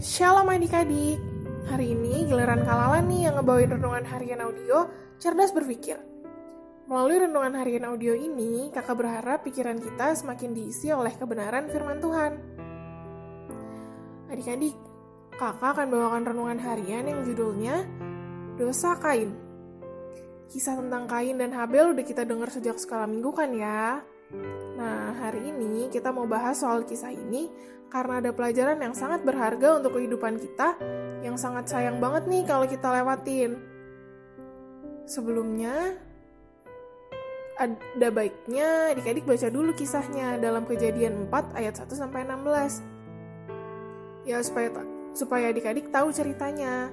Shalom adik-adik. Hari ini giliran Kalala nih yang ngebawain renungan harian audio Cerdas Berpikir. Melalui renungan harian audio ini, kakak berharap pikiran kita semakin diisi oleh kebenaran firman Tuhan. Adik-adik, kakak akan bawakan renungan harian yang judulnya Dosa Kain. Kisah tentang Kain dan Habel udah kita dengar sejak sekolah minggu kan ya? Nah, hari ini kita mau bahas soal kisah ini karena ada pelajaran yang sangat berharga untuk kehidupan kita yang sangat sayang banget nih kalau kita lewatin. Sebelumnya, ada baiknya adik-adik baca dulu kisahnya dalam kejadian 4 ayat 1 sampai 16. Ya supaya supaya adik-adik tahu ceritanya.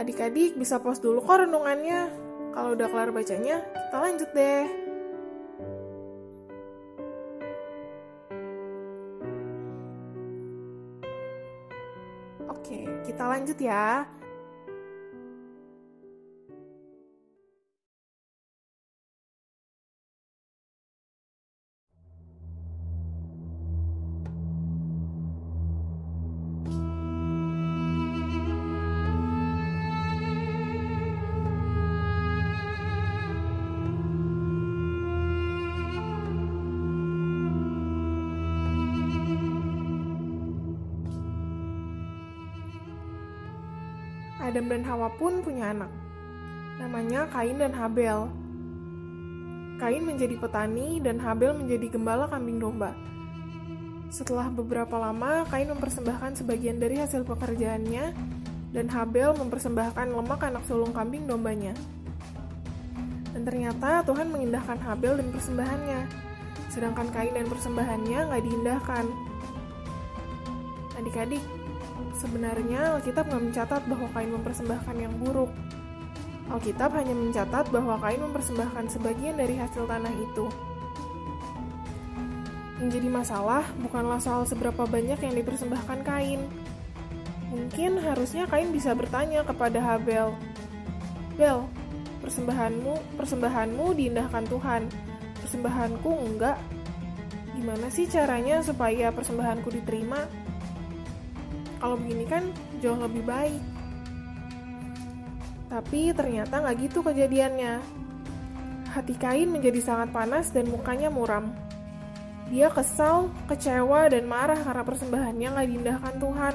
Adik-adik bisa pause dulu kok renungannya. Kalau udah kelar bacanya, kita lanjut deh. Kita lanjut ya. Adam dan Hawa pun punya anak. Namanya Kain dan Habel. Kain menjadi petani dan Habel menjadi gembala kambing domba. Setelah beberapa lama, Kain mempersembahkan sebagian dari hasil pekerjaannya dan Habel mempersembahkan lemak anak sulung kambing dombanya. Dan ternyata Tuhan mengindahkan Habel dan persembahannya, sedangkan Kain dan persembahannya nggak diindahkan. Adik-adik, Sebenarnya Alkitab nggak mencatat bahwa Kain mempersembahkan yang buruk. Alkitab hanya mencatat bahwa Kain mempersembahkan sebagian dari hasil tanah itu. Yang jadi masalah bukanlah soal seberapa banyak yang dipersembahkan Kain. Mungkin harusnya Kain bisa bertanya kepada Habel, Bel, persembahanmu, persembahanmu diindahkan Tuhan, persembahanku enggak. Gimana sih caranya supaya persembahanku diterima? Kalau begini kan jauh lebih baik. Tapi ternyata nggak gitu kejadiannya. Hati Kain menjadi sangat panas dan mukanya muram. Dia kesal, kecewa, dan marah karena persembahannya nggak diindahkan Tuhan.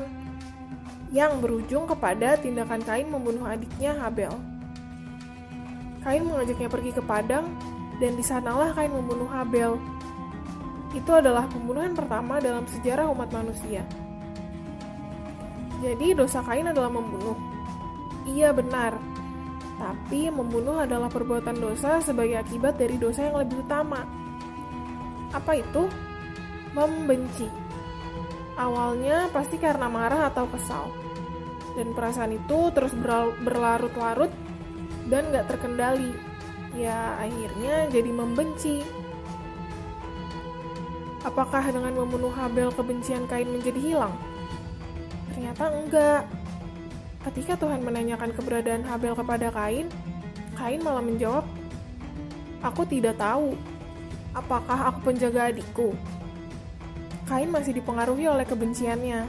Yang berujung kepada tindakan Kain membunuh adiknya Habel. Kain mengajaknya pergi ke padang, dan di sanalah Kain membunuh Habel. Itu adalah pembunuhan pertama dalam sejarah umat manusia. Jadi dosa Kain adalah membunuh. Iya benar. Tapi membunuh adalah perbuatan dosa sebagai akibat dari dosa yang lebih utama. Apa itu? Membenci. Awalnya pasti karena marah atau kesal. Dan perasaan itu terus berlarut-larut dan gak terkendali. Ya akhirnya jadi membenci. Apakah dengan membunuh Habel kebencian Kain menjadi hilang? Ternyata enggak. Ketika Tuhan menanyakan keberadaan Habel kepada Kain, Kain malah menjawab, Aku tidak tahu. Apakah aku penjaga adikku? Kain masih dipengaruhi oleh kebenciannya.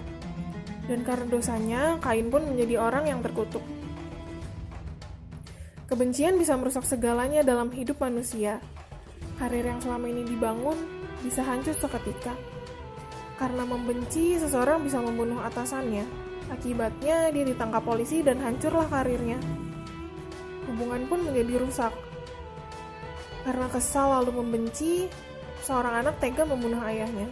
Dan karena dosanya, Kain pun menjadi orang yang terkutuk. Kebencian bisa merusak segalanya dalam hidup manusia. Karir yang selama ini dibangun bisa hancur seketika. Karena membenci, seseorang bisa membunuh atasannya. Akibatnya, dia ditangkap polisi dan hancurlah karirnya. Hubungan pun menjadi rusak. Karena kesal lalu membenci, seorang anak tega membunuh ayahnya.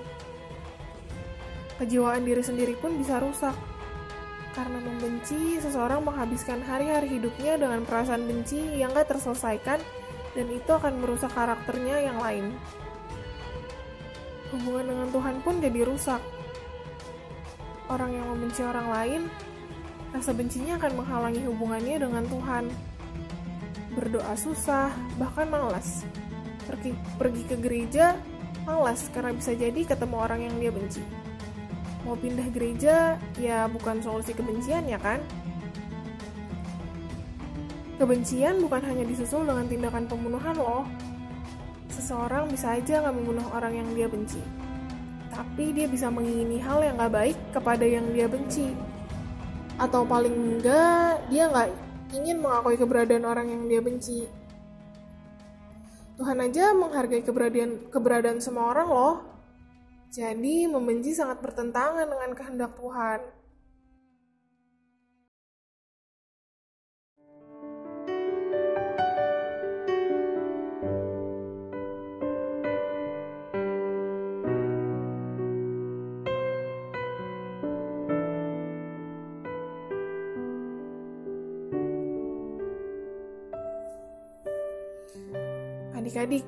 Kejiwaan diri sendiri pun bisa rusak. Karena membenci, seseorang menghabiskan hari-hari hidupnya dengan perasaan benci yang gak terselesaikan dan itu akan merusak karakternya yang lain hubungan dengan Tuhan pun jadi rusak. Orang yang membenci orang lain, rasa bencinya akan menghalangi hubungannya dengan Tuhan. Berdoa susah, bahkan malas. Pergi, pergi ke gereja, malas karena bisa jadi ketemu orang yang dia benci. Mau pindah gereja, ya bukan solusi kebencian ya kan? Kebencian bukan hanya disusul dengan tindakan pembunuhan loh, seseorang bisa aja nggak membunuh orang yang dia benci. tapi dia bisa mengingini hal yang gak baik kepada yang dia benci. Atau paling enggak, dia gak ingin mengakui keberadaan orang yang dia benci. Tuhan aja menghargai keberadaan, keberadaan semua orang loh. Jadi membenci sangat bertentangan dengan kehendak Tuhan. Adik-adik,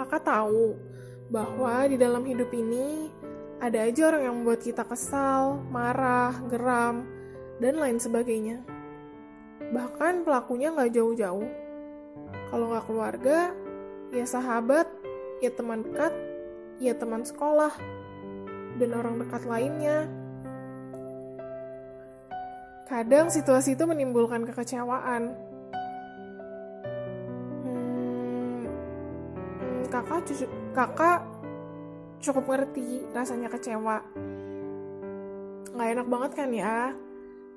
kakak tahu bahwa di dalam hidup ini ada aja orang yang membuat kita kesal, marah, geram, dan lain sebagainya. Bahkan pelakunya nggak jauh-jauh. Kalau nggak keluarga, ya sahabat, ya teman dekat, ya teman sekolah, dan orang dekat lainnya. Kadang situasi itu menimbulkan kekecewaan, kakak cucu, kakak cukup ngerti rasanya kecewa. Nggak enak banget kan ya?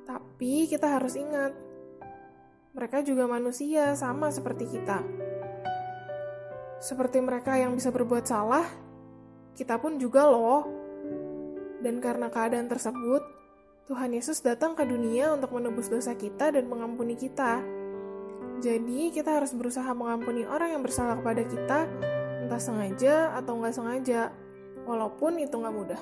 Tapi kita harus ingat, mereka juga manusia sama seperti kita. Seperti mereka yang bisa berbuat salah, kita pun juga loh. Dan karena keadaan tersebut, Tuhan Yesus datang ke dunia untuk menebus dosa kita dan mengampuni kita. Jadi, kita harus berusaha mengampuni orang yang bersalah kepada kita entah sengaja atau nggak sengaja, walaupun itu nggak mudah.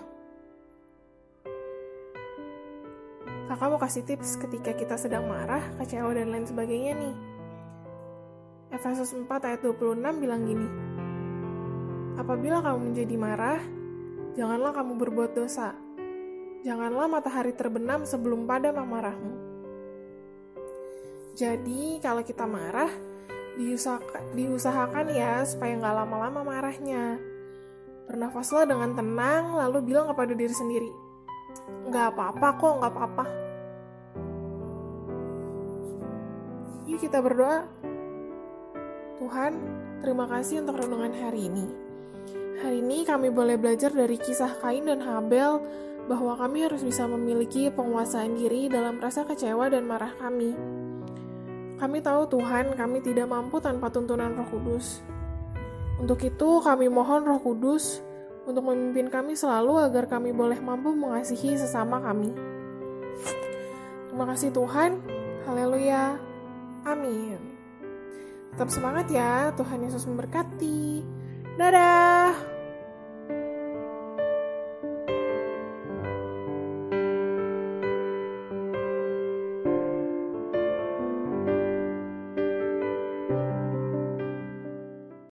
Kakak mau kasih tips ketika kita sedang marah, kecewa, dan lain sebagainya nih. Efesus 4 ayat 26 bilang gini, Apabila kamu menjadi marah, janganlah kamu berbuat dosa. Janganlah matahari terbenam sebelum pada amarahmu. Jadi, kalau kita marah, diusahakan, diusahakan ya supaya nggak lama-lama marahnya. Bernafaslah dengan tenang, lalu bilang kepada diri sendiri, nggak apa-apa kok, nggak apa-apa. Yuk kita berdoa. Tuhan, terima kasih untuk renungan hari ini. Hari ini kami boleh belajar dari kisah Kain dan Habel bahwa kami harus bisa memiliki penguasaan diri dalam rasa kecewa dan marah kami. Kami tahu Tuhan, kami tidak mampu tanpa tuntunan Roh Kudus. Untuk itu, kami mohon Roh Kudus untuk memimpin kami selalu agar kami boleh mampu mengasihi sesama kami. Terima kasih Tuhan. Haleluya. Amin. Tetap semangat ya. Tuhan Yesus memberkati. Dadah.